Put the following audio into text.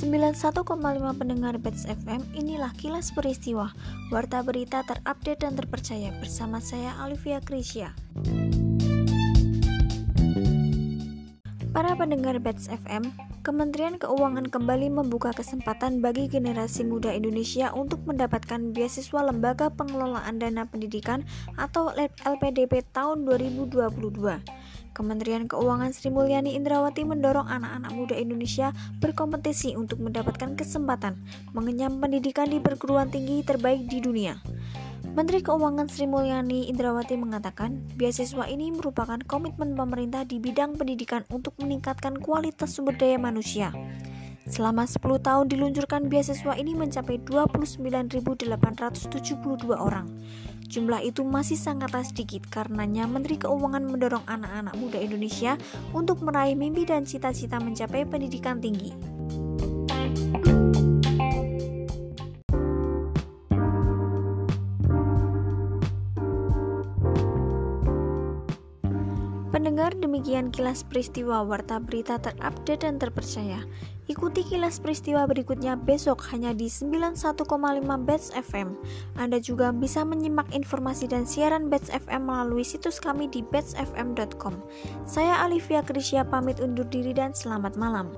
91,5 pendengar Bets FM, inilah kilas peristiwa, warta berita terupdate dan terpercaya bersama saya Alivia Krisya. Para pendengar Bets FM, Kementerian Keuangan kembali membuka kesempatan bagi generasi muda Indonesia untuk mendapatkan beasiswa Lembaga Pengelolaan Dana Pendidikan atau LPDP tahun 2022. Kementerian Keuangan Sri Mulyani Indrawati mendorong anak-anak muda Indonesia berkompetisi untuk mendapatkan kesempatan mengenyam pendidikan di perguruan tinggi terbaik di dunia. Menteri Keuangan Sri Mulyani Indrawati mengatakan, beasiswa ini merupakan komitmen pemerintah di bidang pendidikan untuk meningkatkan kualitas sumber daya manusia. Selama 10 tahun diluncurkan beasiswa ini mencapai 29.872 orang. Jumlah itu masih sangatlah sedikit karenanya Menteri Keuangan mendorong anak-anak muda Indonesia untuk meraih mimpi dan cita-cita mencapai pendidikan tinggi. Pendengar demikian kilas peristiwa warta berita terupdate dan terpercaya. Ikuti kilas peristiwa berikutnya besok hanya di 91,5 Bets FM. Anda juga bisa menyimak informasi dan siaran Bets FM melalui situs kami di betsfm.com. Saya Alivia Krisya pamit undur diri dan selamat malam.